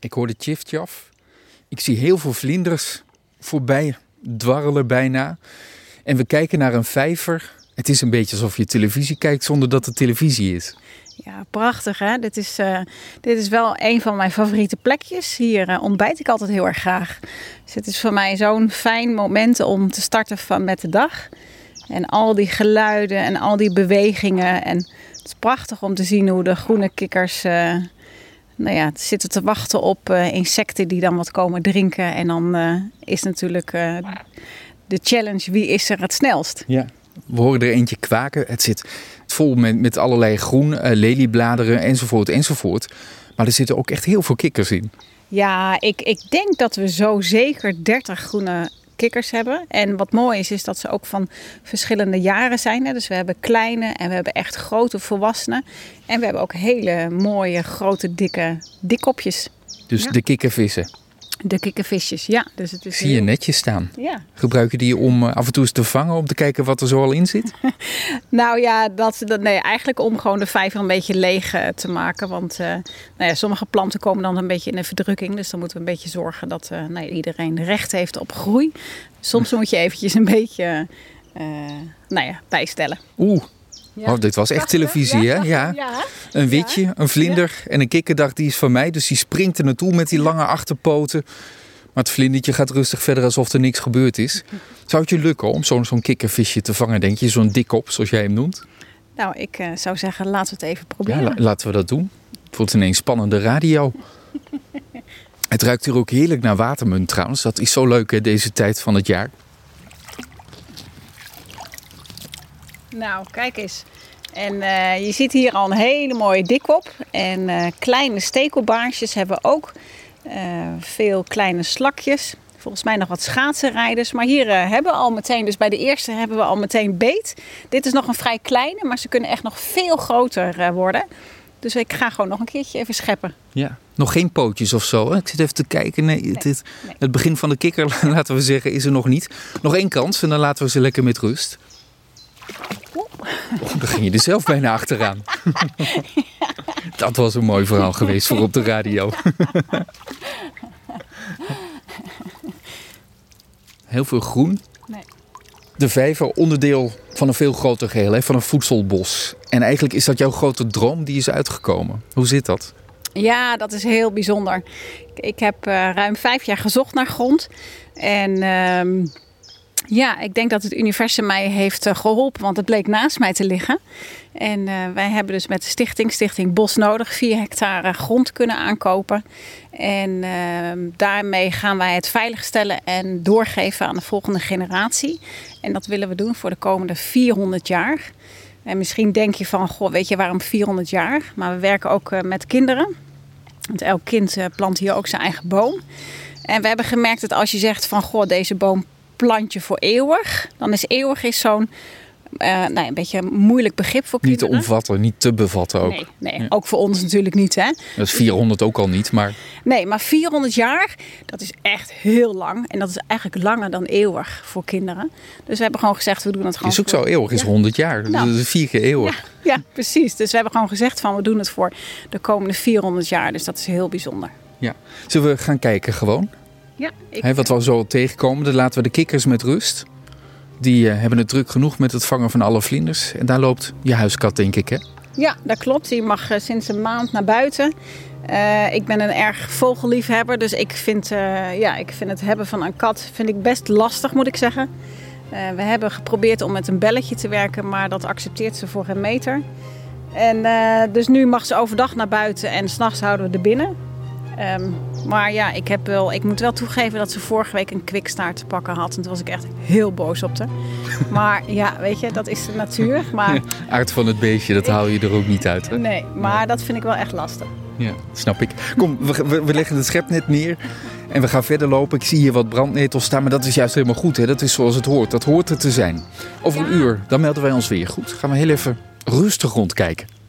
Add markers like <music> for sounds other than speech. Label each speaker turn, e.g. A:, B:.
A: Ik hoor de chiftjaf. Ik zie heel veel vlinders voorbij dwarrelen bijna. En we kijken naar een vijver. Het is een beetje alsof je televisie kijkt zonder dat het televisie is.
B: Ja, prachtig hè. Dit is, uh, dit is wel een van mijn favoriete plekjes. Hier uh, ontbijt ik altijd heel erg graag. Dus het is voor mij zo'n fijn moment om te starten van met de dag. En al die geluiden en al die bewegingen. En het is prachtig om te zien hoe de groene kikkers uh, nou ja, zitten te wachten op insecten die dan wat komen drinken. En dan is natuurlijk de challenge wie is er het snelst.
A: Ja. We horen er eentje kwaken. Het zit vol met, met allerlei groen, leliebladeren enzovoort enzovoort. Maar er zitten ook echt heel veel kikkers in.
B: Ja, ik, ik denk dat we zo zeker 30 groene kikkers hebben. En wat mooi is, is dat ze ook van verschillende jaren zijn. Dus we hebben kleine en we hebben echt grote volwassenen. En we hebben ook hele mooie, grote, dikke dikkopjes.
A: Dus de kikkervissen.
B: De kikkervisjes, ja. Dus het is
A: Zie je
B: heel...
A: netjes staan.
B: Ja.
A: Gebruik je die om uh, af en toe eens te vangen, om te kijken wat er zo al in zit? <laughs>
B: nou ja, dat, dat, nee, eigenlijk om gewoon de vijver een beetje leeg uh, te maken. Want uh, nou ja, sommige planten komen dan een beetje in de verdrukking. Dus dan moeten we een beetje zorgen dat nou, iedereen recht heeft op groei. Soms moet je eventjes een beetje nou ja, bijstellen.
A: Oeh, Ja. Oh, dit was echt televisie, ja? hè? Ja. ja. Een witje, een vlinder en een kikkerdag, die is van mij. Dus die springt er naartoe met die lange achterpoten. Maar het vlindertje gaat rustig verder alsof er niks gebeurd is. Zou het je lukken om zo'n zo'n kikkervisje te vangen, denk je? Zo'n dikkop, zoals jij hem noemt?
B: Nou, ik uh, zou zeggen, laten we het even proberen.
A: Ja, la laten we dat doen. Het wordt ineens spannende radio. <laughs> het ruikt hier ook heerlijk naar watermunt trouwens. Dat is zo leuk hè, deze tijd van het jaar.
B: Nou, kijk eens. En uh, je ziet hier al een hele mooie dikkop. En uh, kleine stekelbaarsjes hebben ook uh, veel kleine slakjes. Volgens mij nog wat schaatsenrijders. Maar hier hebben we al meteen, dus bij de eerste hebben we al meteen beet. Dit is nog een vrij kleine, maar ze kunnen echt nog veel groter worden. Dus ik ga gewoon nog een keertje even scheppen.
A: Ja, nog geen pootjes of zo. Hè? Ik zit even te kijken. Nee, nee, het, het, nee. het begin van de kikker, <laughs> laten we zeggen, is er nog niet. Nog één kans en dan laten we ze lekker met rust. Oh, dan ging je er zelf bijna achteraan. <laughs> Dat was een mooi verhaal geweest voor op de radio. Heel veel groen.
B: Nee.
A: De vijver onderdeel van een veel groter geheel, hè? van een voedselbos. En eigenlijk is dat jouw grote droom die is uitgekomen. Hoe zit dat?
B: Ja, dat is heel bijzonder. Ik heb uh, ruim vijf jaar gezocht naar grond. En... Uh, ja, ik denk dat het universum mij heeft uh, geholpen, want het bleek naast mij te liggen. En uh, wij hebben dus met de stichting, Stichting Bos Nodig, 4 hectare grond kunnen aankopen. En uh, daarmee gaan wij het veiligstellen en doorgeven aan de volgende generatie. En dat willen we doen voor de komende 400 jaar. En misschien denk je van, goh, weet je waarom 400 jaar? Maar we werken ook met kinderen. Want elk kind plant hier ook zijn eigen boom. En we hebben gemerkt dat als je zegt van, goh, deze boom plantje voor eeuwig. Dan is eeuwig is zo'n uh, nou, een beetje een moeilijk begrip voor kinderen.
A: Niet te omvatten, niet te bevatten ook.
B: Nee, nee ja. ook voor ons natuurlijk niet. Hè?
A: Dat is 400 ook al niet, maar...
B: Nee, maar 400 jaar, dat is echt heel lang. En dat is eigenlijk langer dan eeuwig voor kinderen. Dus we hebben gewoon gezegd, we doen het gewoon
A: Is ook
B: voor...
A: zo eeuwig, is ja. 100 jaar. Nou, dat is vier keer eeuwig.
B: Ja, ja, precies. Dus we hebben gewoon gezegd van, we doen het voor de komende 400 jaar. Dus dat is heel bijzonder.
A: Ja. Zullen we gaan kijken gewoon?
B: Ja, ik...
A: He, wat we zo tegenkomen, dan laten we de kikkers met rust. Die uh, hebben het druk genoeg met het vangen van alle vlinders. En daar loopt je huiskat, denk ik, hè?
B: Ja, dat klopt. Die mag uh, sinds een maand naar buiten. Uh, ik ben een erg vogelliefhebber, dus ik vind, ja, ik vind het hebben van een kat vind ik best lastig, moet ik zeggen. we hebben geprobeerd om met een belletje te werken, maar dat accepteert ze voor geen meter. En dus nu mag ze overdag naar buiten en s'nachts houden we er binnen. Um, maar ja, ik, heb wel, ik moet wel toegeven dat ze vorige week een kwikstaart te pakken had. En toen was ik echt heel boos op haar. <laughs> Maar ja, weet je, dat is de natuur. Maar...
A: Ja, <laughs> aard van het beestje, dat haal je er ook niet uit. Hè?
B: Nee, maar dat vind ik wel echt lastig.
A: Ja, snap ik. Kom, we, we, we leggen het schepnet neer. En we gaan verder lopen. Ik zie hier wat brandnetels staan, maar dat is juist helemaal goed. Hè? Dat is zoals het hoort. Dat hoort er te zijn. Over een uur, dan melden wij ons weer. Goed, gaan we heel even rustig rondkijken.